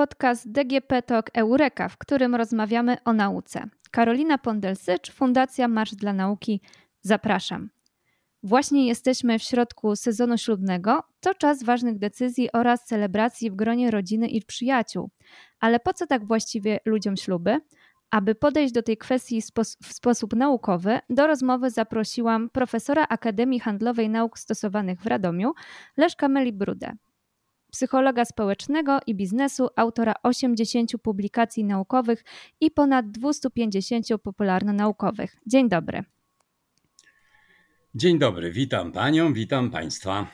Podcast DGP Talk Eureka, w którym rozmawiamy o nauce. Karolina Pondelsycz, Fundacja Marsz dla Nauki. Zapraszam. Właśnie jesteśmy w środku sezonu ślubnego. To czas ważnych decyzji oraz celebracji w gronie rodziny i przyjaciół. Ale po co tak właściwie ludziom śluby? Aby podejść do tej kwestii w sposób naukowy, do rozmowy zaprosiłam profesora Akademii Handlowej Nauk Stosowanych w Radomiu, Leszka Meli-Brudę psychologa społecznego i biznesu, autora 80 publikacji naukowych i ponad 250 popularno-naukowych. Dzień dobry. Dzień dobry, witam panią, witam państwa.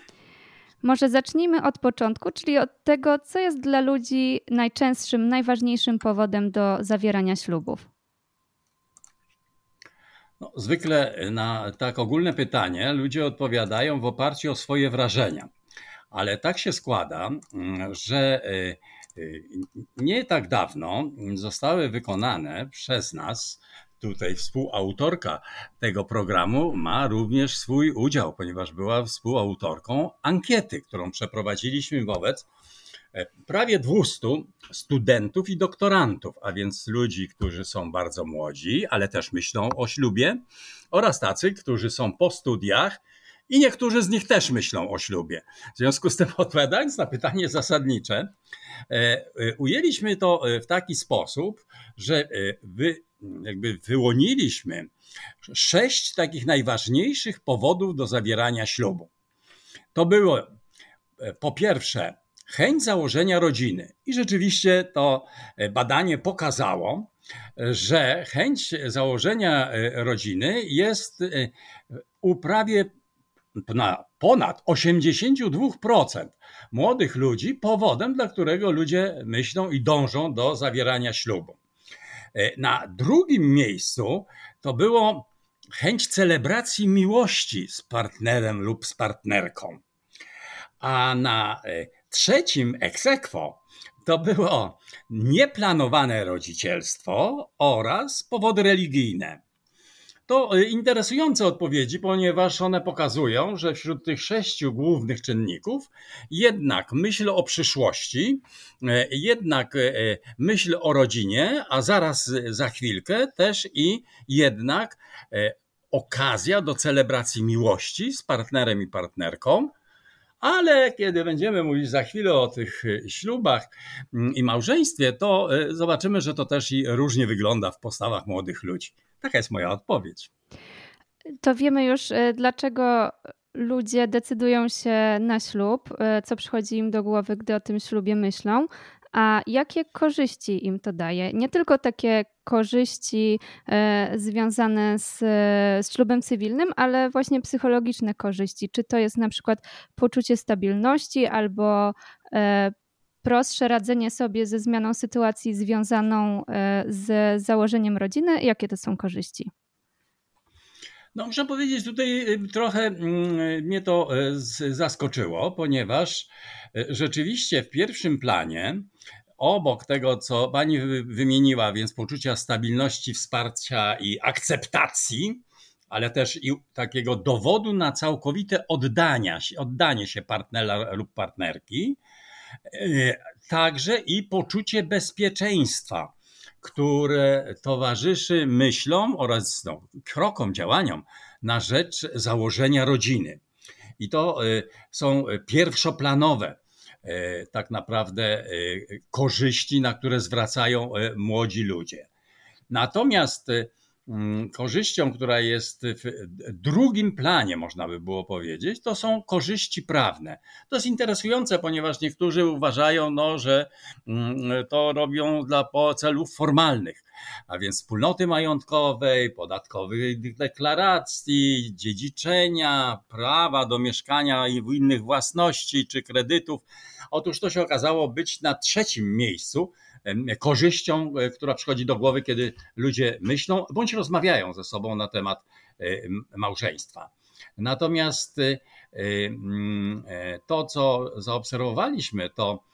Może zacznijmy od początku, czyli od tego, co jest dla ludzi najczęstszym, najważniejszym powodem do zawierania ślubów. No, zwykle na tak ogólne pytanie ludzie odpowiadają w oparciu o swoje wrażenia ale tak się składa, mm, że e, e, nie tak dawno zostały wykonane przez nas tutaj współautorka tego programu ma również swój udział, ponieważ była współautorką ankiety, którą przeprowadziliśmy wobec e, prawie 200 studentów i doktorantów, a więc ludzi, którzy są bardzo młodzi, ale też myślą o ślubie, oraz tacy, którzy są po studiach i niektórzy z nich też myślą o ślubie. W związku z tym, odpowiadając na pytanie zasadnicze, e, e, ujęliśmy to e, w taki sposób, że wy, jakby wyłoniliśmy sześć takich najważniejszych powodów do zawierania ślubu. To było po pierwsze chęć założenia rodziny. I rzeczywiście to badanie pokazało, że chęć założenia rodziny jest u prawie ponad 82% młodych ludzi powodem, dla którego ludzie myślą i dążą do zawierania ślubu. E, na drugim miejscu to było chęć celebracji miłości z partnerem lub z partnerką. A na e, trzecim eksekwo to było nieplanowane rodzicielstwo oraz powody religijne. To y, interesujące odpowiedzi, ponieważ one pokazują, że wśród tych sześciu głównych czynników jednak myśl o przyszłości, y, jednak y, myśl o rodzinie, a zaraz za chwilkę też i jednak okazja do celebracji miłości z partnerem i partnerką. Ale kiedy będziemy mówić za chwilę o tych ślubach mm, i małżeństwie, to zobaczymy, że to też i różnie wygląda w postawach młodych ludzi. Taka jest moja odpowiedź. To wiemy już, e, dlaczego ludzie decydują się na ślub, e, co przychodzi im do głowy, gdy o tym ślubie myślą. A jakie korzyści im to daje? Nie tylko takie korzyści e, związane z, z ślubem cywilnym, ale właśnie psychologiczne korzyści. Czy to jest na przykład poczucie stabilności albo prostsze radzenie sobie ze zmianą sytuacji związaną e, z założeniem rodziny? Jakie to są korzyści? No, muszę powiedzieć, tutaj y, trochę mm, mnie to e, zaskoczyło, ponieważ e, rzeczywiście w pierwszym planie, obok tego, co pani wymieniła, więc poczucia stabilności, wsparcia i akceptacji, ale też i takiego dowodu na całkowite oddania oddanie się partnera lub partnerki, także i poczucie bezpieczeństwa, które towarzyszy myślom oraz no, krokom, działaniom na rzecz założenia rodziny. I to e, są pierwszoplanowe e, tak naprawdę korzyści, na które zwracają młodzi ludzie. Natomiast korzyścią, która jest w drugim planie, można by było powiedzieć, to są korzyści prawne. To jest interesujące, ponieważ niektórzy uważają, no, że mm, to robią dla celów formalnych, a więc wspólnoty majątkowej, podatkowych deklaracji, dziedziczenia, prawa do mieszkania i innych własności czy kredytów. Otóż to się okazało być na trzecim miejscu korzyścią, e, która przychodzi do głowy, kiedy ludzie myślą bądź rozmawiają ze sobą na temat e, małżeństwa. Natomiast e, to, co zaobserwowaliśmy, to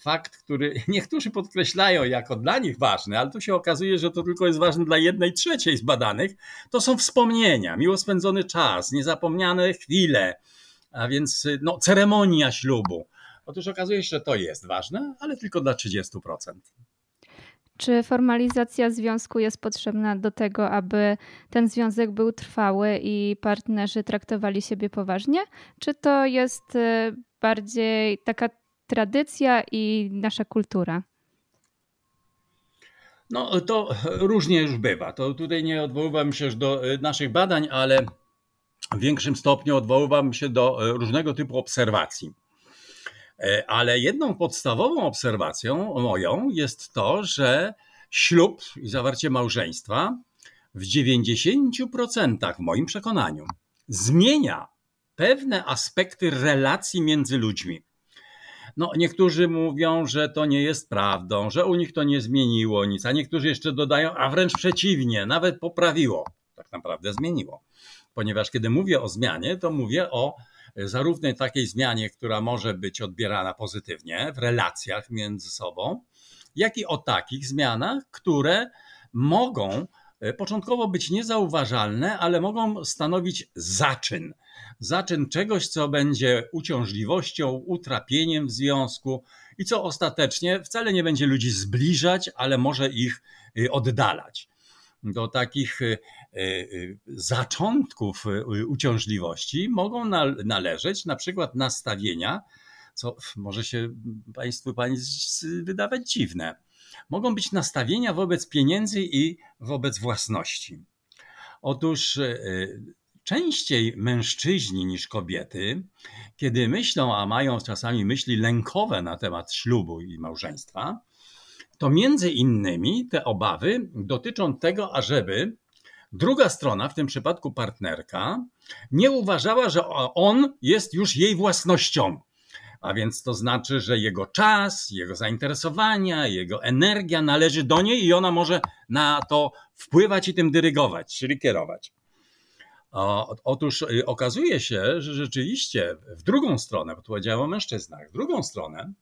fakt, który niektórzy podkreślają jako dla nich ważny, ale tu się okazuje, że to tylko jest ważne dla jednej trzeciej z badanych, to są wspomnienia, miło spędzony czas, niezapomniane chwile, a więc no, ceremonia ślubu, Otóż okazuje się, że to jest ważne, ale tylko dla 30%. Czy formalizacja związku jest potrzebna do tego, aby ten związek był trwały i partnerzy traktowali siebie poważnie? Czy to jest y, bardziej taka tradycja i nasza kultura? No to różnie już bywa. To tutaj nie odwoływam się już do y, naszych badań, ale w większym stopniu odwoływam się do y, różnego typu obserwacji. E, ale jedną podstawową obserwacją moją jest to, że ślub i zawarcie małżeństwa w 90% w moim przekonaniu zmienia pewne aspekty relacji między ludźmi. No, niektórzy mówią, że to nie jest prawdą, że u nich to nie zmieniło nic, a niektórzy jeszcze dodają, a wręcz przeciwnie, nawet poprawiło. Tak naprawdę zmieniło. Ponieważ kiedy mówię o zmianie, to mówię o zarówno takiej zmianie, która może być odbierana pozytywnie w relacjach między sobą, jak i o takich zmianach, które mogą e, początkowo być niezauważalne, ale mogą stanowić zaczyn. Zaczyn czegoś, co będzie uciążliwością, utrapieniem w związku i co ostatecznie wcale nie będzie ludzi zbliżać, ale może ich e, oddalać. Do takich e, zaczątków uciążliwości mogą należeć na przykład nastawienia, co może się Państwu Pani wydawać dziwne. Mogą być nastawienia wobec pieniędzy i wobec własności. Otóż e, częściej mężczyźni niż kobiety, kiedy myślą, a mają czasami myśli lękowe na temat ślubu i małżeństwa, to między innymi te obawy dotyczą tego, ażeby druga strona, w tym przypadku partnerka, nie uważała, że on jest już jej własnością a więc to znaczy, że jego czas, jego zainteresowania, jego energia należy do niej i ona może na to wpływać i tym dyrygować, czyli kierować. Otóż y, okazuje się, że rzeczywiście w drugą stronę, bo tu powiedziałem o mężczyznach, w drugą stronę,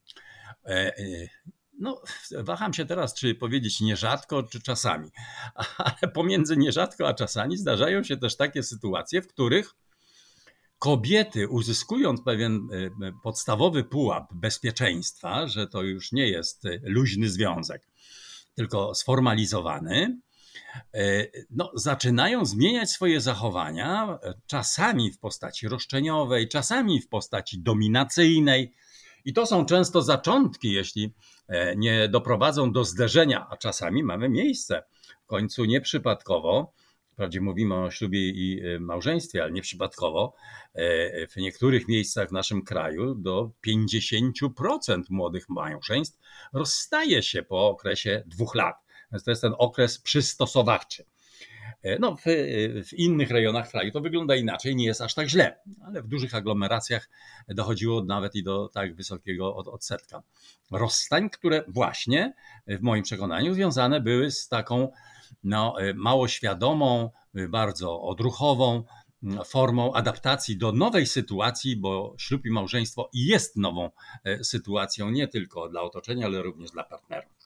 e, y, no, waham się teraz, czy powiedzieć nierzadko, czy czasami, ale pomiędzy nierzadko a czasami zdarzają się też takie sytuacje, w których kobiety uzyskując pewien e, e, podstawowy pułap bezpieczeństwa, że to już nie jest e, luźny związek, tylko sformalizowany, no, zaczynają zmieniać swoje zachowania, czasami w postaci roszczeniowej, czasami w postaci dominacyjnej. I to są często zaczątki, jeśli nie doprowadzą do zderzenia, a czasami mamy miejsce. W końcu nieprzypadkowo Wprawdzie mówimy o ślubie i e, małżeństwie, ale nie przypadkowo. E, w niektórych miejscach w naszym kraju do 50% młodych małżeństw rozstaje się po okresie dwóch lat. Więc to jest ten okres przystosowawczy. E, no, w, w, innych rejonach kraju to wygląda inaczej, nie jest aż tak źle, ale w dużych aglomeracjach dochodziło nawet i do tak wysokiego odsetka rozstań, które właśnie w moim przekonaniu związane były z taką no, y, mało świadomą, bardzo odruchową formą adaptacji do nowej sytuacji, bo ślub i małżeństwo jest nową sytuacją nie tylko dla otoczenia, ale również dla partnerów.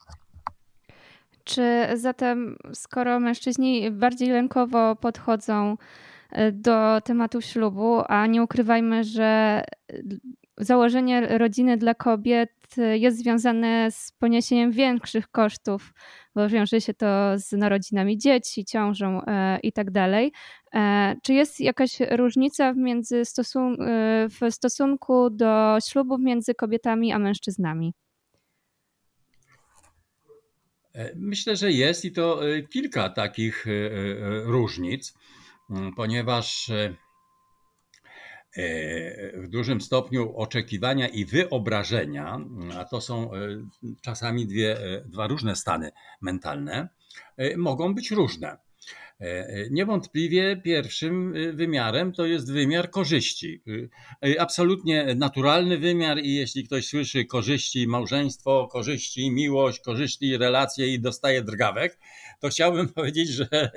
Czy zatem, skoro mężczyźni bardziej lękowo podchodzą do tematu ślubu, a nie ukrywajmy, że założenie rodziny dla kobiet jest związane z poniesieniem większych kosztów bo wiąże się to z narodzinami dzieci, ciążą e, i tak. E, czy jest jakaś różnica między stosun e, w stosunku do ślubów między kobietami a mężczyznami? Myślę, że jest i to kilka takich różnic, ponieważ E, w dużym stopniu oczekiwania i wyobrażenia, a to są e, czasami dwie, e, dwa różne stany mentalne, mogą być różne. E, e, niewątpliwie pierwszym e, wymiarem to jest wymiar korzyści. Absolutnie naturalny wymiar i jeśli ktoś słyszy korzyści małżeństwo, korzyści miłość, korzyści relacje i dostaje drgawek, to chciałbym powiedzieć, że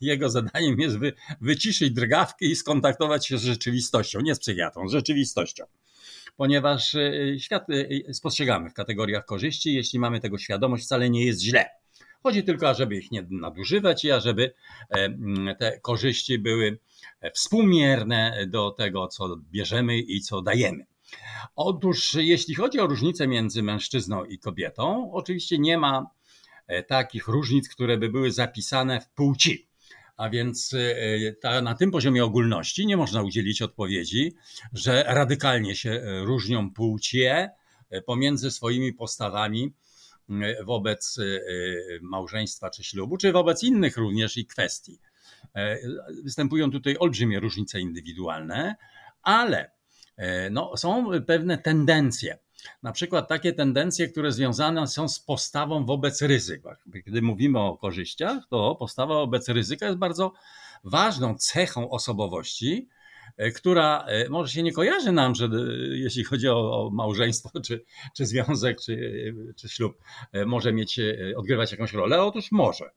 jego zadaniem jest wy, wyciszyć drgawki i skontaktować się z rzeczywistością, nie z psychiatrą, z rzeczywistością ponieważ świat spostrzegamy w kategoriach korzyści. Jeśli mamy tego świadomość, wcale nie jest źle. Chodzi tylko, żeby ich nie nadużywać i ażeby e, te korzyści były współmierne do tego, co bierzemy i co dajemy. Otóż, jeśli chodzi o różnicę między mężczyzną i kobietą, oczywiście nie ma e, takich różnic, które by były zapisane w płci. A więc e, ta, na tym poziomie ogólności nie można udzielić odpowiedzi, że radykalnie się różnią płcie pomiędzy swoimi postawami wobec małżeństwa czy ślubu, czy wobec innych również i kwestii. Występują tutaj olbrzymie różnice indywidualne, ale E, no, są pewne tendencje. Na przykład takie tendencje, które związane są z postawą wobec ryzyka. Gdy mówimy o korzyściach, to postawa wobec ryzyka jest bardzo ważną cechą osobowości, e, która e, może się nie kojarzy nam, że jeśli chodzi o, małżeństwo, czy, czy związek, czy, czy ślub, może mieć, odgrywać jakąś rolę. Otóż może.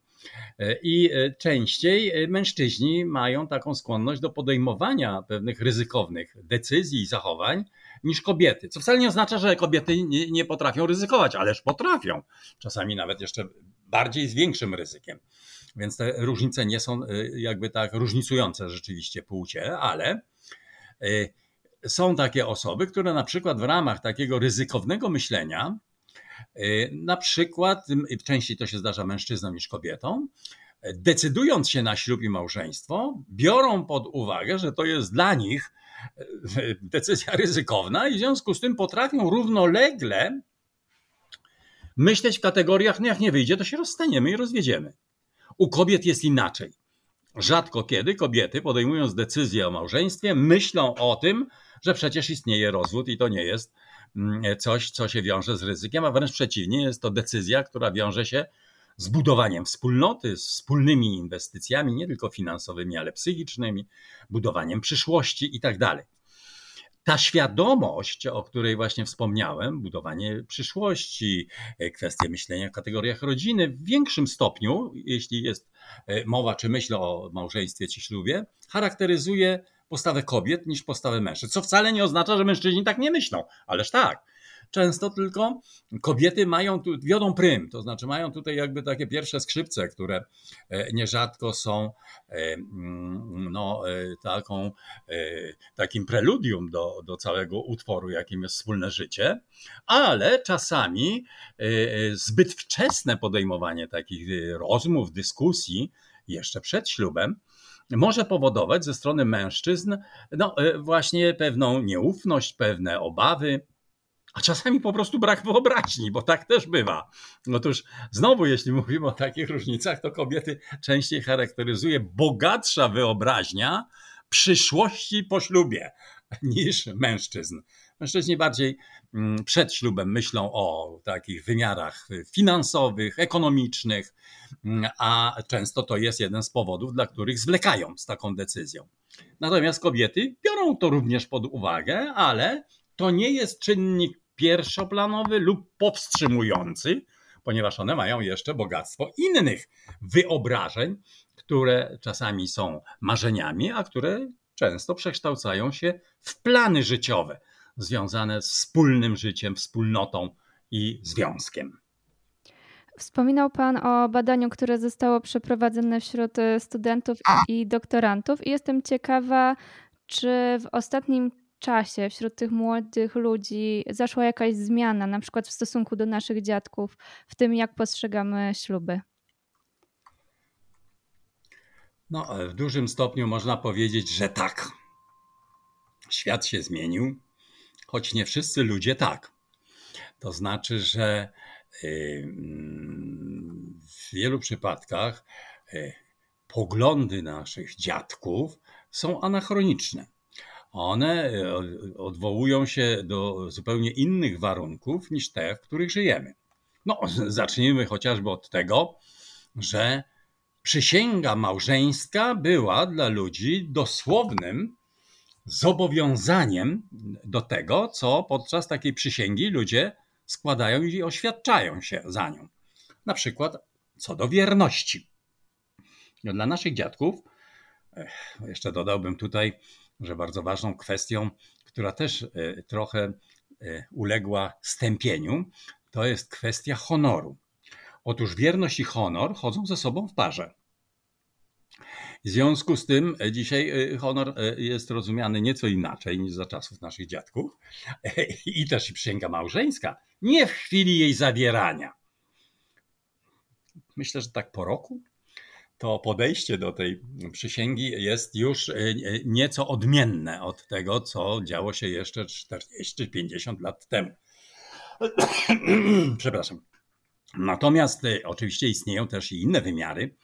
E, I e, częściej e, mężczyźni mają taką skłonność do podejmowania pewnych ryzykownych decyzji i zachowań niż kobiety. Co wcale nie oznacza, że kobiety nie, nie potrafią ryzykować, ależ potrafią. Czasami nawet jeszcze bardziej z większym ryzykiem. Więc te różnice nie są jakby tak różnicujące rzeczywiście płcie, ale są takie osoby, które na przykład w ramach takiego ryzykownego myślenia E, na przykład, częściej to się zdarza mężczyznom niż kobietom, decydując się na ślub i małżeństwo, biorą pod uwagę, że to jest dla nich e, decyzja ryzykowna i w związku z tym potrafią równolegle myśleć w kategoriach, no jak nie wyjdzie, to się rozstaniemy i rozwiedziemy. U kobiet jest inaczej. Rzadko kiedy kobiety, podejmując decyzję o małżeństwie, myślą o tym, że przecież istnieje rozwód i to nie jest Mm, coś, co się wiąże z ryzykiem, a wręcz przeciwnie, jest to decyzja, która wiąże się z budowaniem wspólnoty, z wspólnymi inwestycjami, nie tylko finansowymi, ale psychicznymi, budowaniem przyszłości i tak dalej. Ta świadomość, o której właśnie wspomniałem, budowanie przyszłości, e, kwestie myślenia w kategoriach rodziny, w większym stopniu, jeśli jest e, mowa czy myśl o małżeństwie czy ślubie, charakteryzuje postawę kobiet niż postawę mężczyzn. Co wcale nie oznacza, że mężczyźni tak nie myślą, ależ tak. Często tylko kobiety mają tu, wiodą prym, to znaczy mają tutaj jakby takie pierwsze skrzypce, które e, nierzadko są e, mm, no, e, taką, takim preludium do, do całego utworu, jakim jest wspólne życie, ale czasami zbyt wczesne podejmowanie takich rozmów, dyskusji jeszcze przed ślubem może powodować ze strony mężczyzn no, właśnie pewną nieufność, pewne obawy, a czasami po prostu brak wyobraźni, bo tak też bywa. Otóż znowu, jeśli mówimy o takich różnicach, to kobiety częściej charakteryzuje bogatsza wyobraźnia przyszłości po ślubie niż mężczyzn. Mężczyźni bardziej mm, przed ślubem myślą o takich wymiarach finansowych, ekonomicznych, mm, a często to jest jeden z powodów, dla których zwlekają z taką decyzją. Natomiast kobiety biorą to również pod uwagę, ale to nie jest czynnik pierwszoplanowy lub powstrzymujący, ponieważ one mają jeszcze bogactwo innych wyobrażeń, które czasami są marzeniami, a które często przekształcają się w plany życiowe związane z wspólnym życiem, wspólnotą i związkiem. Wspominał Pan o badaniu, które zostało przeprowadzone wśród studentów i doktorantów, i jestem ciekawa, czy w ostatnim czasie wśród tych młodych ludzi zaszła jakaś zmiana, na przykład w stosunku do naszych dziadków, w tym jak postrzegamy śluby. No, w dużym stopniu można powiedzieć, że tak. Świat się zmienił choć nie wszyscy ludzie tak. To znaczy, że y, w wielu przypadkach y, poglądy naszych dziadków są anachroniczne. One y, odwołują się do zupełnie innych warunków niż te, w których żyjemy. No, zacznijmy chociażby od tego, że przysięga małżeńska była dla ludzi dosłownym zobowiązaniem do tego, co podczas takiej przysięgi ludzie składają i oświadczają się za nią. Na przykład co do wierności. No, dla naszych dziadków, jeszcze dodałbym tutaj, że bardzo ważną kwestią, która też e, trochę e, uległa stępieniu, to jest kwestia honoru. Otóż wierność i honor chodzą ze sobą w parze. W związku z tym dzisiaj honor jest rozumiany nieco inaczej niż za czasów naszych dziadków i też i przysięga małżeńska nie w chwili jej zawierania. Myślę, że tak po roku to podejście do tej przysięgi jest już e, nieco odmienne od tego, co działo się jeszcze 40-50 lat temu. Przepraszam. Natomiast e, oczywiście istnieją też i inne wymiary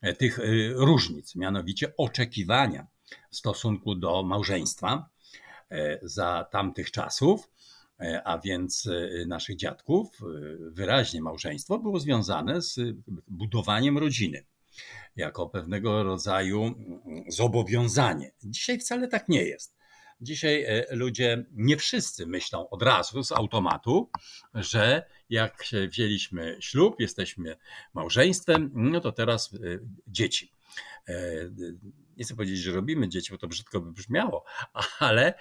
e, tych różnic, mianowicie oczekiwania w stosunku do małżeństwa za tamtych czasów, a więc naszych dziadków. Wyraźnie małżeństwo było związane z budowaniem rodziny jako pewnego rodzaju mm, zobowiązanie. Dzisiaj wcale tak nie jest. Dzisiaj e, ludzie, nie wszyscy myślą od razu z automatu, że jak wzięliśmy ślub, jesteśmy małżeństwem, no to teraz e, dzieci. E, nie chcę powiedzieć, że robimy dzieci, bo to brzydko by brzmiało, ale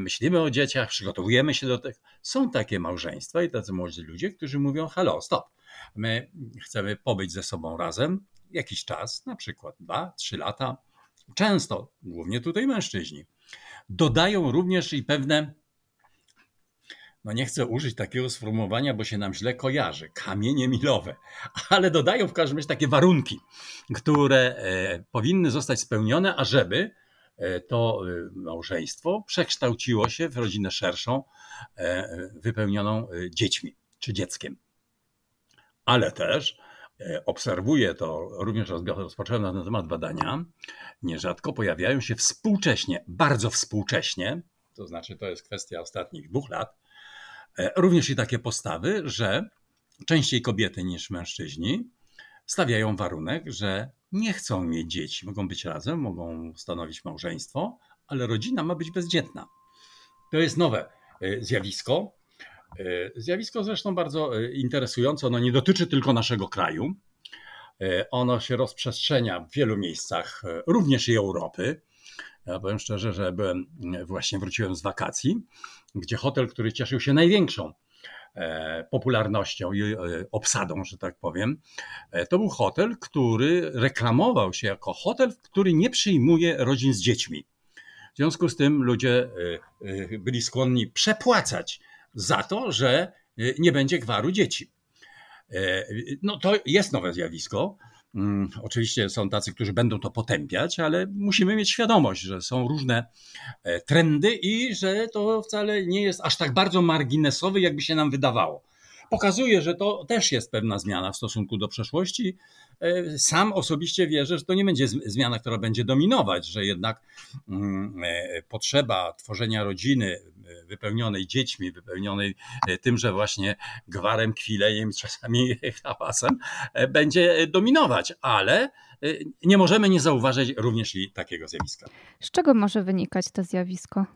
myślimy o dzieciach, przygotowujemy się do tego. Są takie małżeństwa i tacy młodzi ludzie, którzy mówią: Halo, stop. My chcemy pobyć ze sobą razem, jakiś czas, na przykład 2-3 lata, często, głównie tutaj mężczyźni, dodają również i pewne, no nie chcę użyć takiego sformułowania, bo się nam źle kojarzy, kamienie milowe, ale dodają w każdym razie takie warunki, które e, powinny zostać spełnione, ażeby e, to e, małżeństwo przekształciło się w rodzinę szerszą, wypełnioną dziećmi czy dzieckiem. Ale też obserwuję to, również rozpocząłem na ten temat badania, nierzadko pojawiają się współcześnie, bardzo współcześnie, to znaczy to jest kwestia ostatnich dwóch lat, e, również i takie postawy, że częściej kobiety niż mężczyźni stawiają warunek, że nie chcą mieć dzieci, mogą być razem, mogą stanowić małżeństwo, ale rodzina ma być bezdzietna. To jest nowe e, zjawisko, E, zjawisko zresztą bardzo e, interesujące, ono nie dotyczy tylko naszego kraju. E, ono się rozprzestrzenia w wielu miejscach, również i Europy. Ja powiem szczerze, że byłem, właśnie wróciłem z wakacji, gdzie hotel, który cieszył się największą popularnością i obsadą, że tak powiem, to był hotel, który reklamował się jako hotel, który nie przyjmuje rodzin z dziećmi. W związku z tym ludzie byli skłonni przepłacać za to, że y, nie będzie gwaru dzieci. E, no to jest nowe zjawisko. Mm, oczywiście są tacy, którzy będą to potępiać, ale musimy mieć świadomość, że są różne e, trendy i że to wcale nie jest aż tak bardzo marginesowy, jakby się nam wydawało. Pokazuje, że to też jest pewna zmiana w stosunku do przeszłości. E, sam osobiście wierzę, że to nie będzie zmiana, która będzie dominować, że jednak mm, potrzeba tworzenia rodziny wypełnionej dziećmi, wypełnionej e, tymże właśnie gwarem, kwilejem, czasami hałasem, e, będzie dominować, ale e, nie możemy nie zauważyć również i takiego zjawiska. Z czego może wynikać to zjawisko?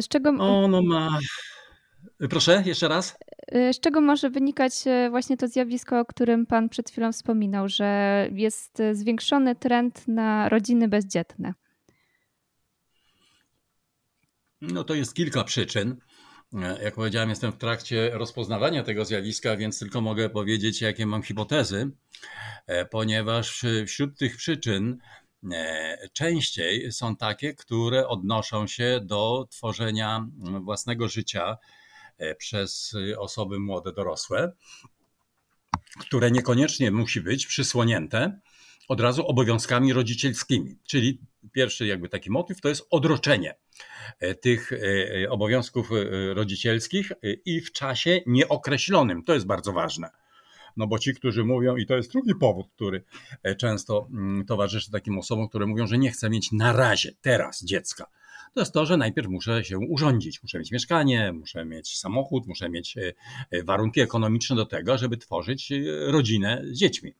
Z czego. Ono ma. Proszę, jeszcze raz. Z czego może wynikać właśnie to zjawisko, o którym Pan przed chwilą wspominał, że jest zwiększony trend na rodziny bezdzietne? No to jest kilka przyczyn. Jak powiedziałem, jestem w trakcie rozpoznawania tego zjawiska, więc tylko mogę powiedzieć, jakie mam hipotezy, e, ponieważ wśród tych przyczyn e, częściej są takie, które odnoszą się do tworzenia własnego życia przez osoby młode, dorosłe, które niekoniecznie musi być przysłonięte od razu obowiązkami rodzicielskimi. Czyli pierwszy jakby taki motyw to jest odroczenie e, tych e, e, obowiązków rodzicielskich i w czasie nieokreślonym. To jest bardzo ważne. No bo ci, którzy mówią, i to jest drugi powód, który często mm, towarzyszy takim osobom, które mówią, że nie chcę mieć na razie, teraz dziecka. To jest to, że najpierw muszę się urządzić. Muszę mieć mieszkanie, muszę mieć samochód, muszę mieć warunki ekonomiczne do tego, żeby tworzyć rodzinę z dziećmi.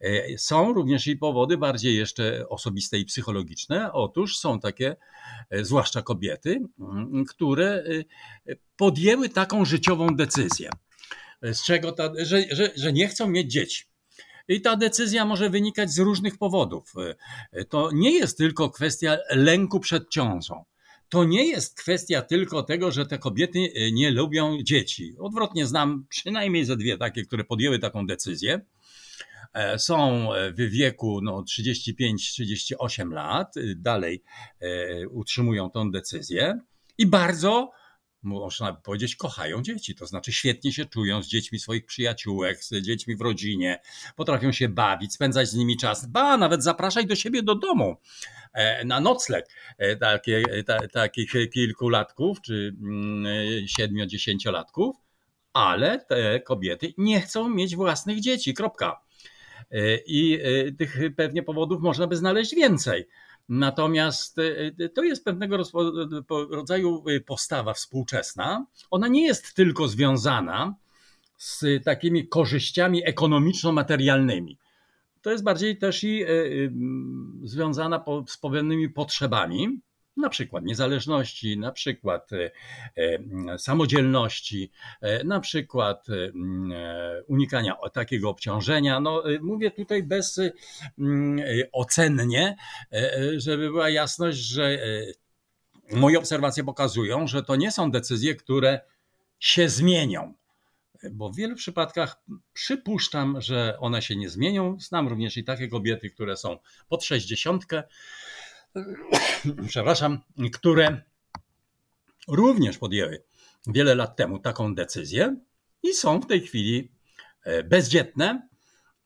E, są również i powody bardziej jeszcze osobiste i psychologiczne. Otóż są takie, e, zwłaszcza kobiety, mm, które e, podjęły taką życiową decyzję, z czego ta, że, że, że nie chcą mieć dzieci. I ta decyzja może wynikać z różnych powodów. To nie jest tylko kwestia lęku przed ciążą. To nie jest kwestia tylko tego, że te kobiety nie lubią dzieci. Odwrotnie znam przynajmniej ze dwie takie, które podjęły taką decyzję są w wieku no, 35-38 lat, dalej utrzymują tą decyzję i bardzo można powiedzieć, kochają dzieci. To znaczy świetnie się czują z dziećmi swoich przyjaciółek, z dziećmi w rodzinie, potrafią się bawić, spędzać z nimi czas. Ba, nawet zapraszać do siebie do domu e, na nocleg e, takie, ta, takich kilkulatków czy mm, siedmiu-dziesięciolatków, ale te kobiety nie chcą mieć własnych dzieci. Kropka. E, I tych pewnie powodów można by znaleźć więcej. Natomiast y, y, to jest pewnego rodzaju y, postawa współczesna. Ona nie jest tylko związana z takimi korzyściami ekonomiczno-materialnymi. To jest bardziej też i związana z pewnymi potrzebami, na przykład niezależności, na przykład e, e, samodzielności, e, na przykład unikania takiego obciążenia. No, mówię tutaj bez ocennie, żeby była jasność, że moje obserwacje pokazują, że to nie są decyzje, które się zmienią. Bo w wielu przypadkach przypuszczam, że one się nie zmienią. Znam również i takie kobiety, które są pod 60, przepraszam, które również podjęły wiele lat temu taką decyzję i są w tej chwili e, bezdzietne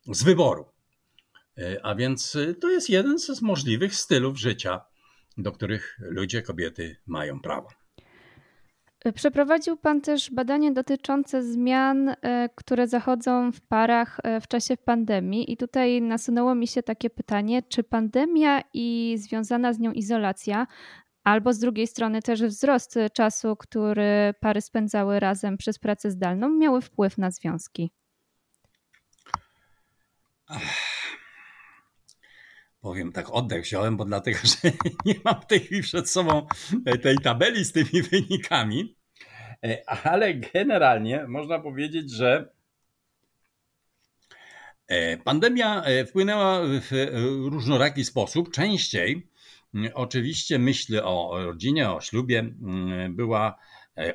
z wyboru. E, a więc e, to jest jeden z możliwych stylów życia, do których ludzie, kobiety mają prawo. Przeprowadził Pan też badanie dotyczące zmian, e, które zachodzą w parach e, w czasie pandemii, i tutaj nasunęło mi się takie pytanie: czy pandemia i związana z nią izolacja, albo z drugiej strony też wzrost czasu, który pary spędzały razem przez pracę zdalną, miały wpływ na związki? Powiem tak, oddech wziąłem, bo dlatego, że nie mam w tej chwili przed sobą tej tabeli z tymi wynikami, e, ale generalnie można powiedzieć, że e, pandemia e, wpłynęła w różnoraki sposób. Częściej oczywiście myśl o rodzinie, o ślubie była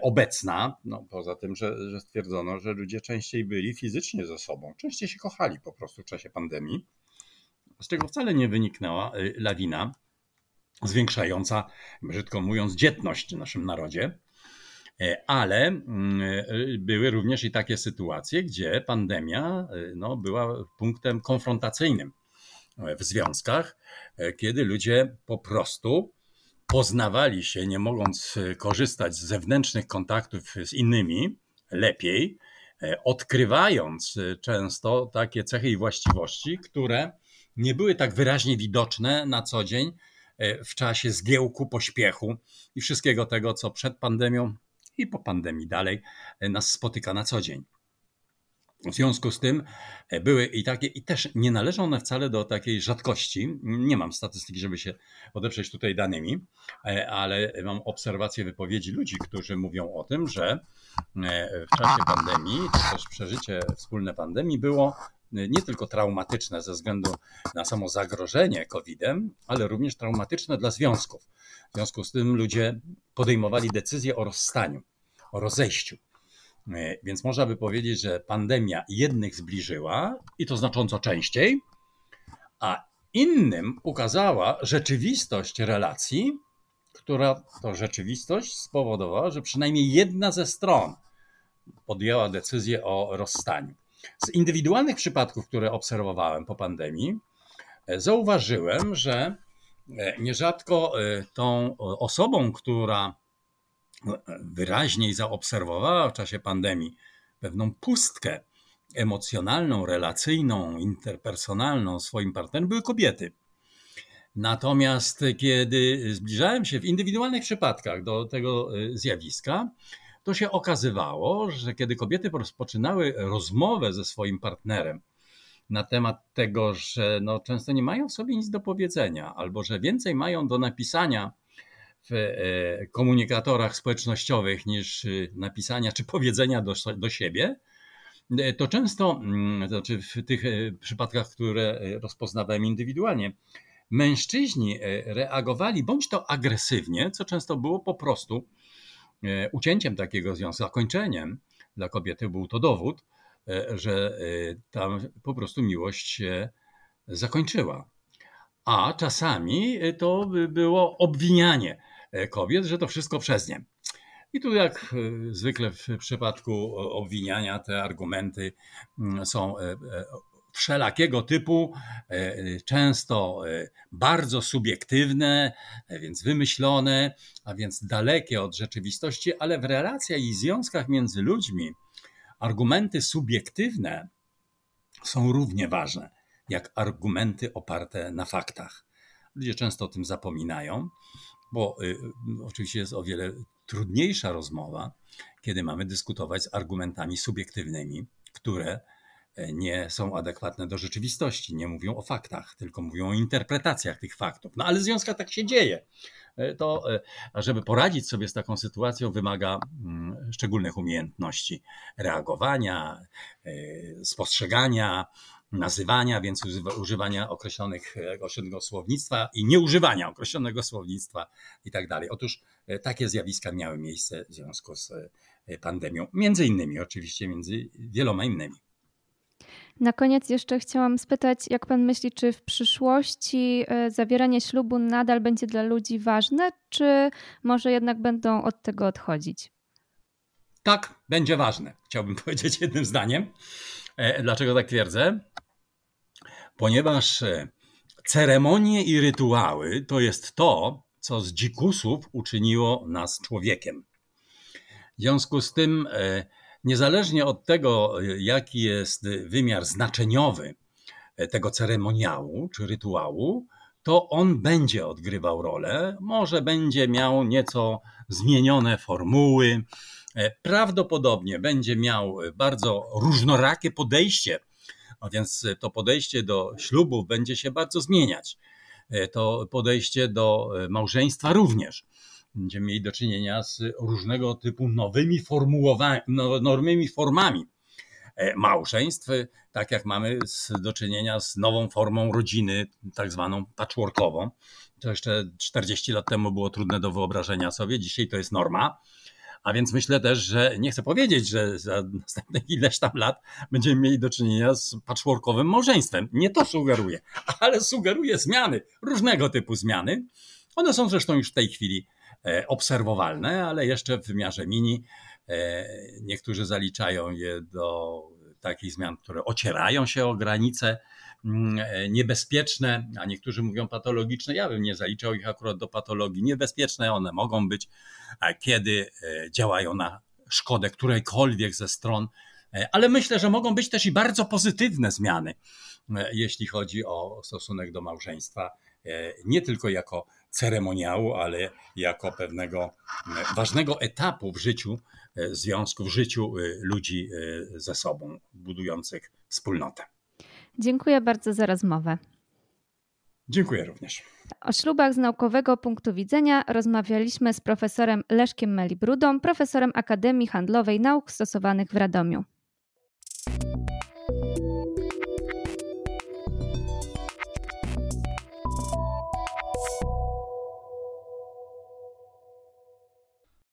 obecna, no, poza tym, że, że stwierdzono, że ludzie częściej byli fizycznie ze sobą, częściej się kochali po prostu w czasie pandemii z czego wcale nie wyniknęła y, lawina zwiększająca, brzydko mówiąc, dzietność w naszym narodzie. E, ale mm, y, były również i takie sytuacje, gdzie pandemia y, no, była punktem konfrontacyjnym w związkach, e, kiedy ludzie po prostu poznawali się, nie mogąc korzystać z zewnętrznych kontaktów z innymi lepiej, e, odkrywając często takie cechy i właściwości, które nie były tak wyraźnie widoczne na co dzień e, w czasie zgiełku, pośpiechu i wszystkiego tego, co przed pandemią i po pandemii dalej e, nas spotyka na co dzień. W związku z tym e, były i takie, i też nie należą one wcale do takiej rzadkości. Nie mam statystyki, żeby się odeprzeć tutaj danymi, ale mam obserwacje wypowiedzi ludzi, którzy mówią o tym, że w czasie pandemii, czy też przeżycie wspólne pandemii było nie tylko traumatyczne ze względu na samo zagrożenie COVID-em, ale również traumatyczne dla związków. W związku z tym ludzie podejmowali decyzję o rozstaniu, o rozejściu. E, więc można by powiedzieć, że pandemia jednych zbliżyła i to znacząco częściej, a innym ukazała rzeczywistość relacji, która to rzeczywistość spowodowała, że przynajmniej jedna ze stron podjęła decyzję o rozstaniu. Z indywidualnych przypadków, które obserwowałem po pandemii, e, zauważyłem, że e, nierzadko e, tą osobą, która wyraźniej zaobserwowała w czasie pandemii pewną pustkę emocjonalną, relacyjną, interpersonalną swoim partnerem, były kobiety. Natomiast kiedy zbliżałem się w indywidualnych przypadkach do tego zjawiska, to się okazywało, że kiedy kobiety rozpoczynały rozmowę ze swoim partnerem na temat tego, że no, często nie mają sobie nic do powiedzenia, albo że więcej mają do napisania w e, komunikatorach społecznościowych niż e, napisania czy powiedzenia do, do siebie, e, to często, mm, znaczy w tych przypadkach, które rozpoznawałem indywidualnie, mężczyźni reagowali bądź to agresywnie, co często było po prostu ucięciem takiego związku, zakończeniem dla kobiety był to dowód, że tam po prostu miłość się zakończyła. A czasami to było obwinianie kobiet, że to wszystko przez nie. I tu, jak zwykle w przypadku obwiniania, te argumenty mm, są wszelakiego typu, e, często e, bardzo subiektywne, e, więc wymyślone, a więc dalekie od rzeczywistości, ale w relacjach i związkach między ludźmi argumenty subiektywne są równie ważne jak argumenty oparte na faktach. Ludzie często o tym zapominają, bo y, oczywiście jest o wiele trudniejsza rozmowa, kiedy mamy dyskutować z argumentami subiektywnymi, które nie są adekwatne do rzeczywistości, nie mówią o faktach, tylko mówią o interpretacjach tych faktów. No ale w tak się dzieje. E, to, e, żeby poradzić sobie z taką sytuacją, wymaga mm, szczególnych umiejętności reagowania, e, spostrzegania, nazywania, więc używania określonych, określonego słownictwa i nieużywania określonego słownictwa i tak dalej. Otóż takie zjawiska miały miejsce w związku z pandemią, między innymi, oczywiście między wieloma innymi. Na koniec jeszcze chciałam spytać, jak pan myśli, czy w przyszłości e, zawieranie ślubu nadal będzie dla ludzi ważne, czy może jednak będą od tego odchodzić? Tak, będzie ważne. Chciałbym powiedzieć jednym zdaniem. E, dlaczego tak twierdzę? Ponieważ e, ceremonie i rytuały to jest to, co z dzikusów uczyniło nas człowiekiem. W związku z tym niezależnie od tego, jaki jest wymiar znaczeniowy tego ceremoniału czy rytuału, to on będzie odgrywał rolę, może będzie miał nieco zmienione formuły, prawdopodobnie będzie miał bardzo różnorakie podejście, a więc to podejście do ślubów będzie się bardzo zmieniać. To podejście do małżeństwa również będziemy mieli do czynienia z różnego typu nowymi formułowaniami, no, formami e, małżeństw, tak jak mamy do czynienia z nową formą rodziny, tak zwaną patchworkową. To jeszcze 40 lat temu było trudne do wyobrażenia sobie, dzisiaj to jest norma. A więc myślę też, że nie chcę powiedzieć, że za następne ileś tam lat będziemy mieli do czynienia z patchworkowym małżeństwem. Nie to sugeruję, ale sugeruję zmiany, różnego typu zmiany. One są zresztą już w tej chwili obserwowalne, ale jeszcze w wymiarze mini. E, niektórzy zaliczają je do takich zmian, które ocierają się o granice mm, e, niebezpieczne, a niektórzy mówią patologiczne. Ja bym nie zaliczał ich akurat do patologii. Niebezpieczne one mogą być, kiedy działają na szkodę którejkolwiek ze stron, ale myślę, że mogą być też i bardzo pozytywne zmiany, jeśli chodzi o stosunek do małżeństwa, nie tylko jako ceremoniału, ale jako pewnego e, ważnego etapu w życiu e, związku, w życiu e, ludzi ze sobą, budujących wspólnotę. Dziękuję bardzo za rozmowę. Dziękuję również. O ślubach z naukowego punktu widzenia rozmawialiśmy z profesorem Leszkiem Melibrudą, profesorem Akademii Handlowej Nauk Stosowanych w Radomiu.